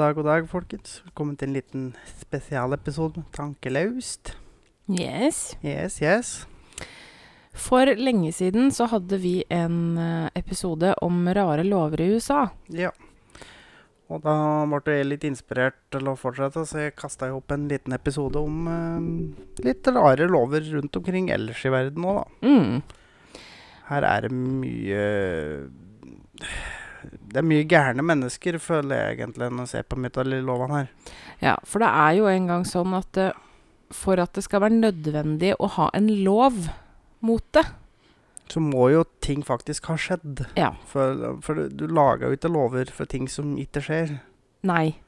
dag, god dag, folkens. Velkommen til en liten spesialepisode med Tankelaust. Yes. Yes, yes. For lenge siden så hadde vi en eh, episode om rare lover i USA. Ja. Og da ble jeg litt inspirert til å fortsette, så jeg kasta opp en liten episode om eh, litt rare lover rundt omkring ellers i verden òg, da. Mm. Her er det mye Det er mye gærne mennesker, føler jeg egentlig, når jeg ser på lovene her. Ja, for det er jo en gang sånn at uh, for at det skal være nødvendig å ha en lov mot det Så må jo ting faktisk ha skjedd. Ja. For, for du, du lager jo ikke lover for ting som ikke skjer. Nei.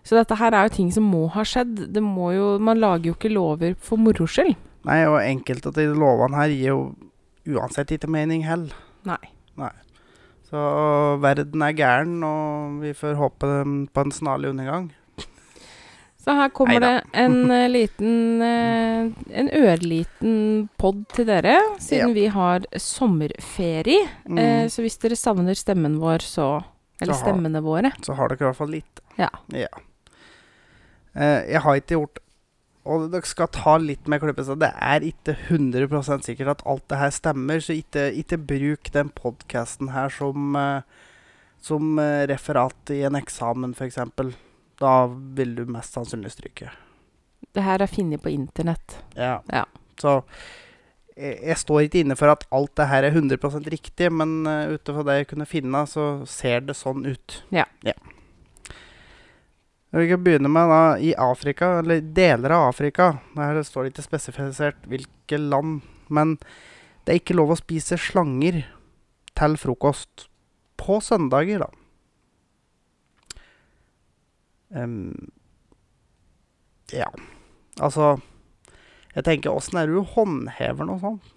Så dette her er jo ting som må ha skjedd. Det må jo, man lager jo ikke lover for moro skyld. Nei, og enkelte av de lovene her gir jo uansett ikke mening heller. Nei. Så verden er gæren, og vi får håpe på en snarlig undergang. Så her kommer Neida. det en eh, liten eh, En ørliten pod til dere, siden Ja. vi har sommerferie. Mm. Eh, så hvis dere savner stemmen vår, så Eller Så har- stemmene våre. Så har dere i hvert fall litt. Ja. Ja. Eh, jeg har ikke gjort Og dere skal ta litt med så det er ikke 100% sikkert at alt det her stemmer. Så ikke, ikke bruk den podkasten her som, eh, som eh, referat i en eksamen, f.eks. Da vil du mest sannsynlig stryke. Det her er funnet på internett. Ja. Ja. Så jeg, jeg står ikke inne for at alt det her er 100% riktig, men uh, ut ifra det jeg kunne finne, så ser det sånn ut. Ja. Ja. Vi kan begynne med da i Afrika, eller deler av Afrika. Der står det ikke spesifisert hvilke land. Men det er ikke lov å spise slanger til frokost på søndager, da. Um, ja. Altså Jeg tenker, åssen er det du håndhever noe sånt?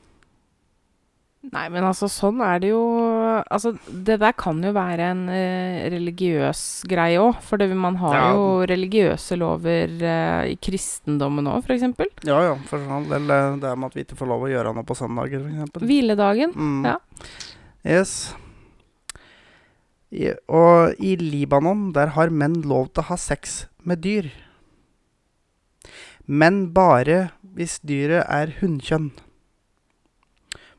Nei, men altså, sånn er det jo Altså, det der kan jo være en eh, religiøs greie òg. For det, man har Ja. jo religiøse lover eh, i kristendommen òg, f.eks. Ja ja, for sånn, eller det med at vi ikke får lov å gjøre noe på søndager, f.eks. Hviledagen. Mm. Ja. Yes. I, og i Libanon, der har menn lov til å ha sex med dyr. Men bare hvis dyret er hunnkjønn.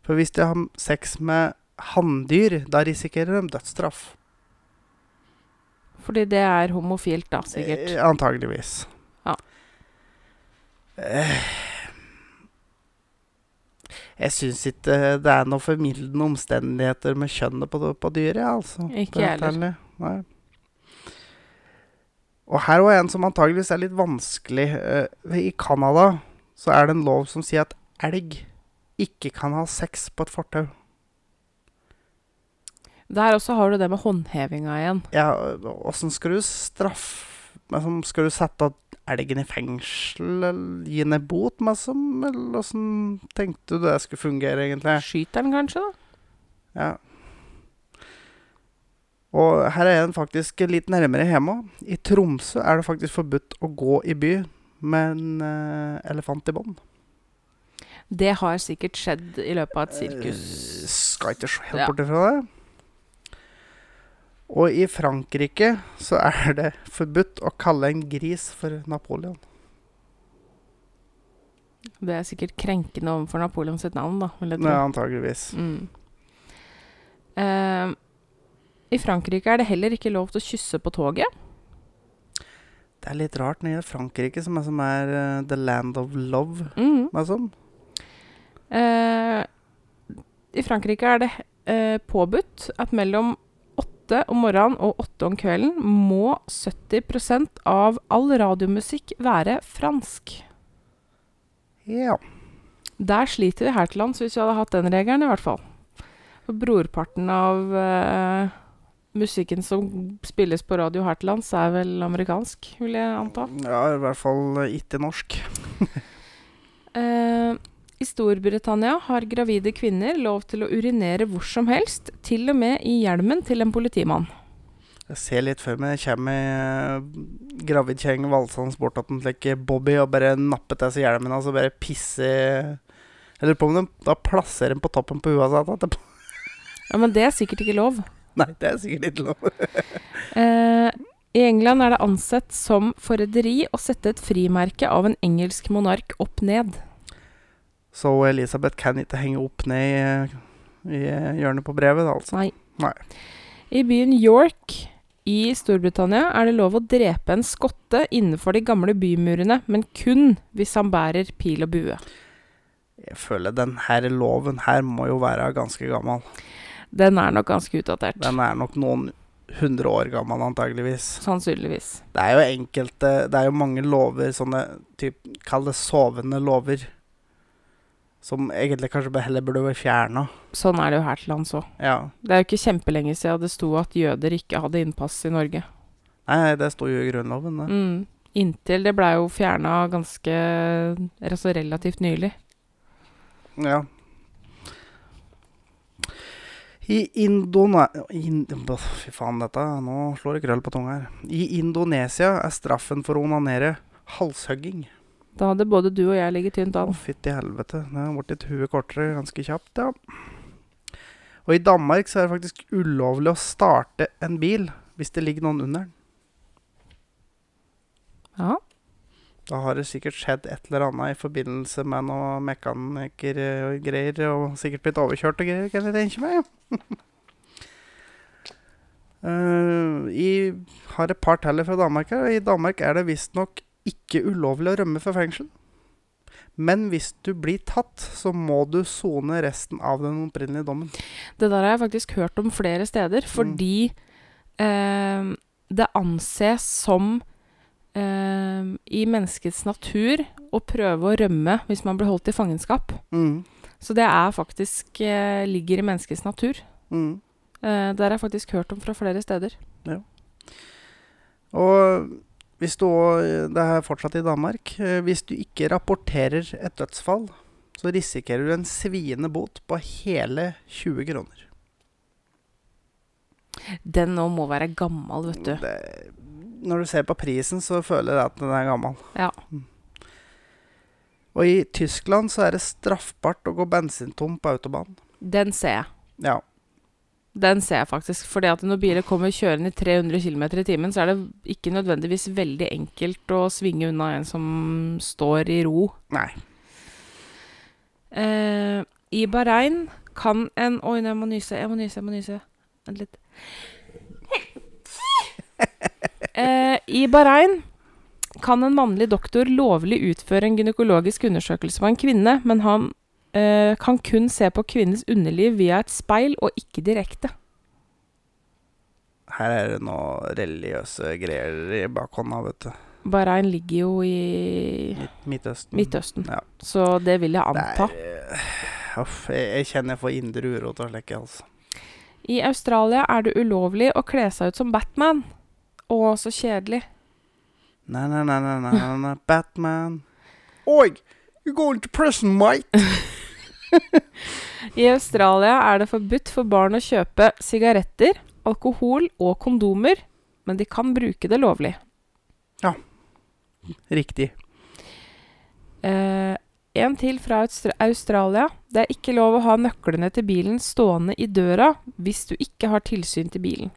For hvis de har sex med hanndyr, da risikerer de dødsstraff. Fordi det er homofilt, da, sikkert. Eh, antageligvis. Ja. Eh, jeg syns ikke det er noen formildende omstendigheter med kjønnet på, på dyret, altså. Ikke jeg heller. Nei. Og her var en som antageligvis er litt vanskelig. Eh, I Canada så er det en lov som sier at elg ikke kan ha sex på et fortau. Der også har du det med håndhevinga igjen. Ja, åssen skal du straffe liksom, Skal du sette elgen i fengsel, eller gi den en bot, liksom? Eller åssen tenkte du det skulle fungere, egentlig? Skyter den kanskje, da? Ja. Og her er den faktisk litt nærmere hjemme. I Tromsø er det faktisk forbudt å gå i by med en eh, elefant i bånd. Det har sikkert skjedd i løpet av et sirkus. Eh, skal ikke se helt bort ifra det. Og i Frankrike så er det forbudt å kalle en gris for Napoleon. Det er sikkert krenkende overfor Napoleon sitt navn, da. Vil jeg tro. Ja, antageligvis. Mm. Uh, I Frankrike er det heller ikke lov til å kysse på toget. Det er litt rart nede i Frankrike, som er, som er uh, the land of love. Mm. Liksom. Eh, I Frankrike er det eh, påbudt at mellom åtte om morgenen og åtte om kvelden må 70% av all radiomusikk være fransk. Ja. Der sliter vi her til lands hvis vi hadde hatt den regelen, i hvert fall. For brorparten av uh, musikken som spilles på radio her til lands, er vel amerikansk, vil jeg anta. ja, i hvert fall ikke norsk. Eh, I Storbritannia har gravide kvinner lov til å urinere hvor som helst, til og med i hjelmen til en politimann. Jeg ser litt før meg jeg kommer med gravid kjerring valsende bort til Bobby og bare napper til seg hjelmen og så bare pisser Eller på om de da plasserer den på toppen på huet sitt etterpå. Ja, Men det er sikkert ikke lov. Nei, det er sikkert ikke lov. Eh, I England er det ansett som forræderi å sette et frimerke av en engelsk monark opp ned. Så Elisabeth kan ikke henge opp ned i, i hjørnet på brevet, altså. Nei. Nei. I byen York i Storbritannia er det lov å drepe en skotte innenfor de gamle bymurene, men kun hvis han bærer pil og bue. Jeg føler denne loven her må jo være ganske gammel. Den er nok ganske utdatert. Den er nok noen hundre år gammel, antageligvis. Sannsynligvis. Det er jo enkelte Det er jo mange lover, sånne typ, Kall det sovende lover. Som egentlig kanskje bare heller burde vært fjerna. Sånn er det jo her til lands òg. Ja. Det er jo ikke kjempelenge siden det sto at jøder ikke hadde innpass i Norge. Nei, det sto jo i Grunnloven, det. Mm. Inntil det blei jo fjerna ganske altså relativt nylig. Ja. I Indone... In, fy faen, dette Nå slår det krøll på tunga her. I Indonesia er straffen for å onanere halshugging. Da hadde både du og jeg ligget tynt Å, an. fytti helvete. Det har blitt et hue kortere ganske kjapt, ja. Og i Danmark så er det faktisk ulovlig å starte en bil hvis det ligger noen under den. Ja. Da har det sikkert skjedd et eller annet i forbindelse med noe mekanikergreier, og sikkert blitt overkjørt og greier, kan jeg tenke meg. I har et par teller fra Danmark her. og I Danmark er det visstnok ikke ulovlig å rømme fra fengsel. Men hvis du blir tatt, så må du sone resten av den opprinnelige dommen. Det der har jeg faktisk hørt om flere steder, fordi eh, det anses som eh, i menneskets natur å prøve å rømme hvis man blir holdt i fangenskap. Mm. Så det er faktisk eh, ligger i menneskets natur. Mm. Eh, det har jeg faktisk hørt om fra flere steder. Og hvis du Det er fortsatt i Danmark. eh, Hvis du ikke rapporterer et dødsfall, så risikerer du en sviende bot på hele 20 kroner. Den nå må være gammel, vet du. Det, når du ser på prisen, så føler jeg at den er gammel. Ja. Mm. Og i Tyskland så er det straffbart å gå bensintom på autobanen. Den ser jeg. Ja. Den ser jeg faktisk. For når biler kommer kjørende i 300 km i timen, så er det ikke nødvendigvis veldig enkelt å svinge unna en som står i ro. Nei. Eh, I Bahrain kan en Oi, nå må nyse, jeg må nyse, jeg må nyse. Vent litt. Eh, I Bahrain kan en mannlig doktor lovlig utføre en gynekologisk undersøkelse på en kvinne, men han kan kun se på kvinnens underliv via et speil, og ikke direkte. Her er det noe religiøse greier i bakhånda, vet du. Bahrain ligger jo i Midt Midtøsten. Midtøsten, Ja. så det vil jeg anta. er, eh, uff, jeg, jeg kjenner jeg får indre uro å slekke, altså. I Australia er det ulovlig å kle seg ut som Batman. Å, så kjedelig. Nei, nei, nei, nei, nei, nei. Batman. Oi! You're going to prison, mate! I Australia er det forbudt for barn å kjøpe sigaretter, alkohol og kondomer, men de kan bruke det lovlig. Ja. Riktig. Eh, en til fra Austra Australia. Det er ikke lov å ha nøklene til bilen stående i døra hvis du ikke har tilsyn til bilen.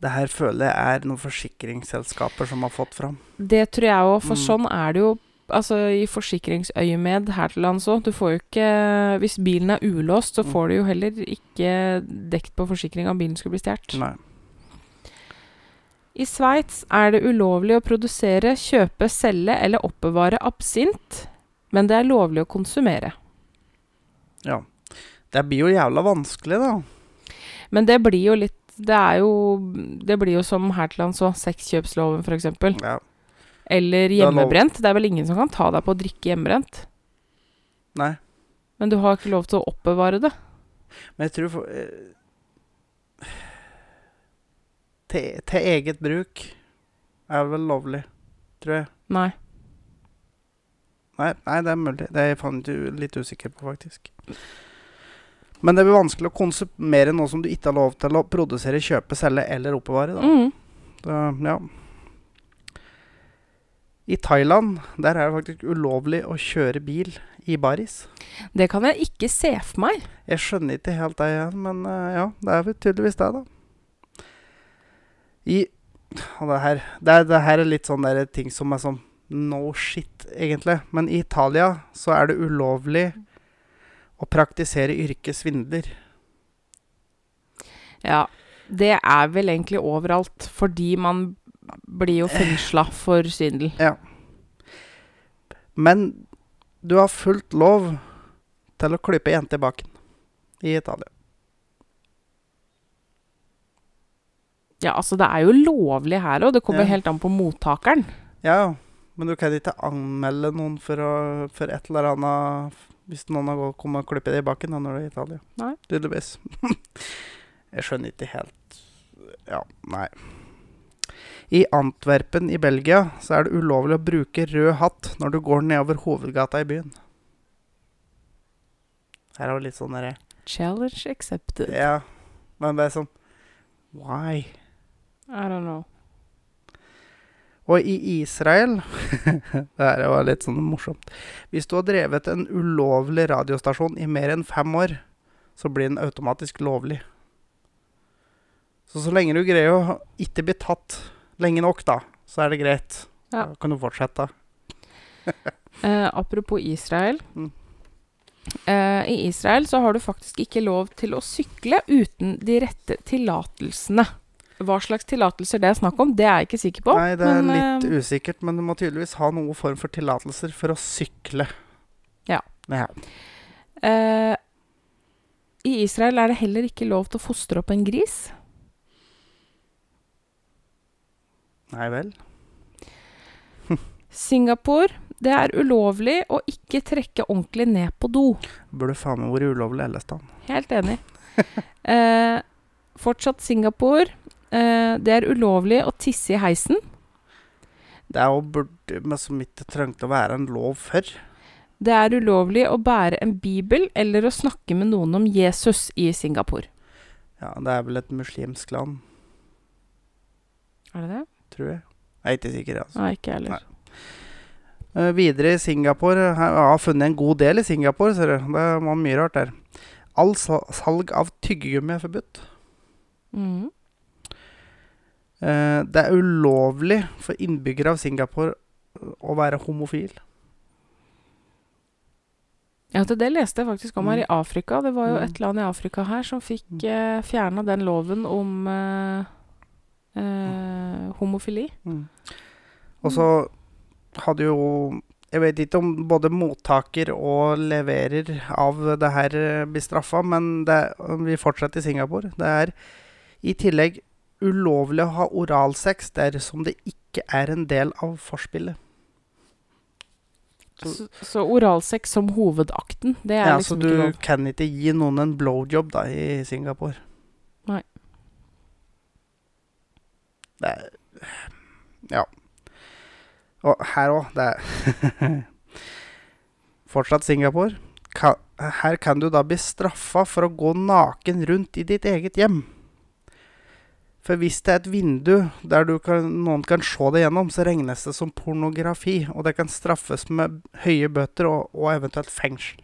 Det her føler jeg er noen forsikringsselskaper som har fått fram. Det tror jeg òg, for Mm. sånn er det jo altså i forsikringsøyemed her til lands òg. Du får jo ikke Hvis bilen er ulåst, så Mm. får du jo heller ikke dekt på forsikring om bilen skulle bli stjålet. I Sveits er det ulovlig å produsere, kjøpe, selge eller oppbevare absint, men det er lovlig å konsumere. Ja. Det blir jo jævla vanskelig, da. Men det blir jo litt Det er jo Det blir jo som her til lands òg, sexkjøpsloven f.eks. Ja. Eller er hjemmebrent. Det er vel ingen som kan ta deg på å drikke hjemmebrent. Nei. Men du har ikke lov til å oppbevare det. Men jeg tror for eh, til, til eget bruk er vel lovlig, tror jeg. Nei. Nei, nei, det er mulig. Det er jeg faen litt usikker på, faktisk. Men det blir vanskelig å konsumere noe som du ikke har lov til å produsere, kjøpe, selge eller oppbevare. Da. Mm. Så, ja. I Thailand der er det faktisk ulovlig å kjøre bil i baris. Det kan jeg ikke se for meg. Jeg skjønner ikke helt det men eh, ja, det er vel tydeligvis det, da. I Og det her, det, det her er litt sånn der ting som er sånn no shit, egentlig. Men i Italia så er det ulovlig å praktisere yrkessvindler. Ja. Det er vel egentlig overalt, fordi man blir jo fengsla for svindel. Men du har fullt lov til å klype jenter i baken i Italia. Ja, altså, det er jo lovlig her òg. Det kommer Ja. helt an på mottakeren. Ja, men du kan ikke anmelde noen for, å, for et eller annet hvis noen har kommet og klippet deg i baken da, når du er i Italia. Nei. Tydeligvis. Jeg skjønner ikke helt Ja, nei. I Antwerpen i Belgia så er det ulovlig å bruke rød hatt når du går nedover hovedgata i byen. Her er det litt sånn derre Challenge accepted. Ja, men bare sånn Why? I don't know. Og i Israel Det her var litt sånn morsomt. Hvis du har drevet en ulovlig radiostasjon i mer enn fem år, så blir den automatisk lovlig. Så så lenge du greier å ikke bli tatt lenge nok, da, så er det greit. Ja. Da kan du fortsette. Eh, apropos Israel. Mm. Eh, I Israel så har du faktisk ikke lov til å sykle uten de rette tillatelsene. Hva slags tillatelser det er snakk om, det er jeg ikke sikker på. Nei, det er men, litt eh, usikkert, men du må tydeligvis ha noen form for tillatelser for å sykle. Ja. ja. eh, I Israel er det heller ikke lov til å fostre opp en gris. Nei vel. Singapore, det er ulovlig å ikke trekke ordentlig ned på do. Burde faen meg vært ulovlig ellers, da. Helt enig. eh, fortsatt Singapore. Eh, det er ulovlig å tisse i heisen. Det er jo burde, men som ikke trengte å være en lov før. Det er ulovlig å bære en bibel eller å snakke med noen om Jesus i Singapore. Ja, det er vel et muslimsk land, Er det det? Tror jeg. Jeg er ikke sikker, altså. Nei, ikke heller. heller. Uh, videre i Singapore Jeg har funnet en god del i Singapore, ser du. Det var mye rart der. All salg av tyggegummi er forbudt. Mm. Uh, det er ulovlig for innbyggere av Singapore å være homofil. Ja, til det leste jeg faktisk om her i Afrika. Det var jo Mm. et land i Afrika her som fikk eh, fjerna den loven om eh, homofili. Og så hadde jo Jeg vet ikke om både mottaker og leverer av det her eh, blir straffa, men det, vi fortsetter i Singapore. Det er i tillegg ulovlig å ha oralsex dersom det ikke er en del av forspillet. Så- Så, så oralsex som hovedakten, det er Ja, liksom du ikke lov. kan ikke gi noen en blowjob da i Singapore. Nei. Det er Ja. Og her òg, det er Fortsatt Singapore. Ka, her kan du da bli straffa for å gå naken rundt i ditt eget hjem. For hvis det er et vindu der kan, noen kan se det gjennom, så regnes det som pornografi, og det kan straffes med høye bøter og, og eventuelt fengsel.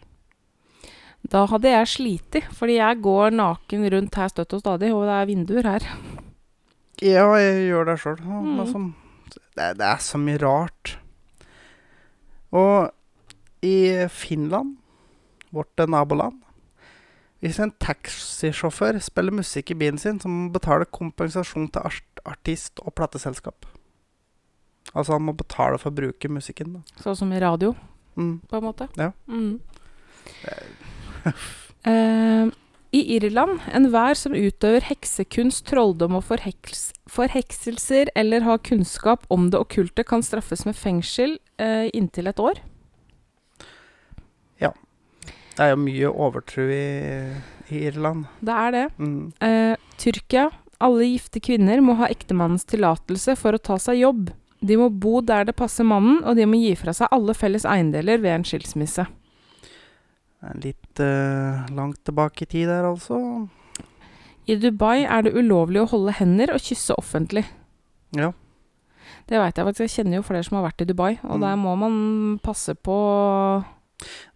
Da hadde jeg slitt, fordi jeg går naken rundt her støtt og stadig, og det er vinduer her. Ja, jeg gjør det sjøl. Mm. Det, er- det er så mye rart. Og i Finland, vårt naboland Hvis en taxisjåfør spiller musikk i bilen sin, så må han betale kompensasjon til art artist og plateselskap. Altså han må betale for å bruke musikken. Da. Sånn som i radio, Mm. på en måte. Ja. Mm. I Irland, enhver som utøver heksekunst, trolldom og forheks forhekselser eller har kunnskap om det okkulte, kan straffes med fengsel eh, inntil et år. Ja. Det er jo mye overtro i, i Irland. Det er det. Mm. Eh, Tyrkia. Alle gifte kvinner må ha ektemannens tillatelse for å ta seg jobb. De må bo der det passer mannen, og de må gi fra seg alle felles eiendeler ved en skilsmisse. Det er en Litt eh, langt tilbake i tid der, altså. I Dubai er det ulovlig å holde hender og kysse offentlig. Ja. Det veit jeg faktisk. Jeg kjenner jo flere som har vært i Dubai, og Mm. der må man passe på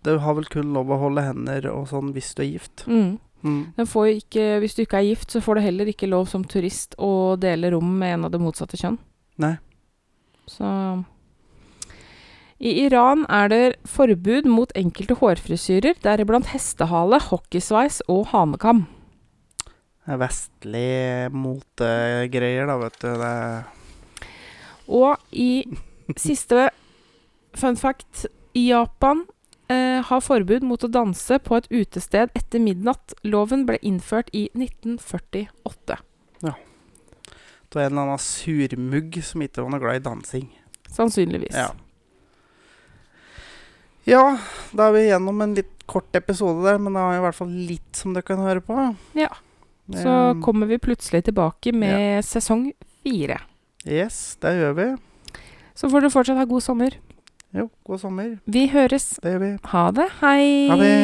Du har vel kun lov å holde hender og sånn hvis du er gift. mm. Mm. Får ikke, hvis du ikke er gift, så får du heller ikke lov som turist å dele rom med en av det motsatte kjønn. Nei. Så I Iran er det forbud mot enkelte hårfrisyrer, deriblant hestehale, hockeysveis og hanekam. Det er vestlig motegreier, da, vet du. Det Og i siste fun fact I Japan eh, har forbud mot å danse på et utested etter midnatt. Loven ble innført i 1948. Ja. det var en eller annen surmugg som ikke var noe glad i dansing. Sannsynligvis. Ja. Ja, da er vi gjennom en litt kort episode der, men det er i hvert fall litt som dere kan høre på. Ja. Så um, kommer vi plutselig tilbake med sesong fire. Yes, det gjør vi. Så får du fortsatt ha god sommer. Jo, god sommer. Vi høres. Det gjør vi. Ha det. Hei. Ha det.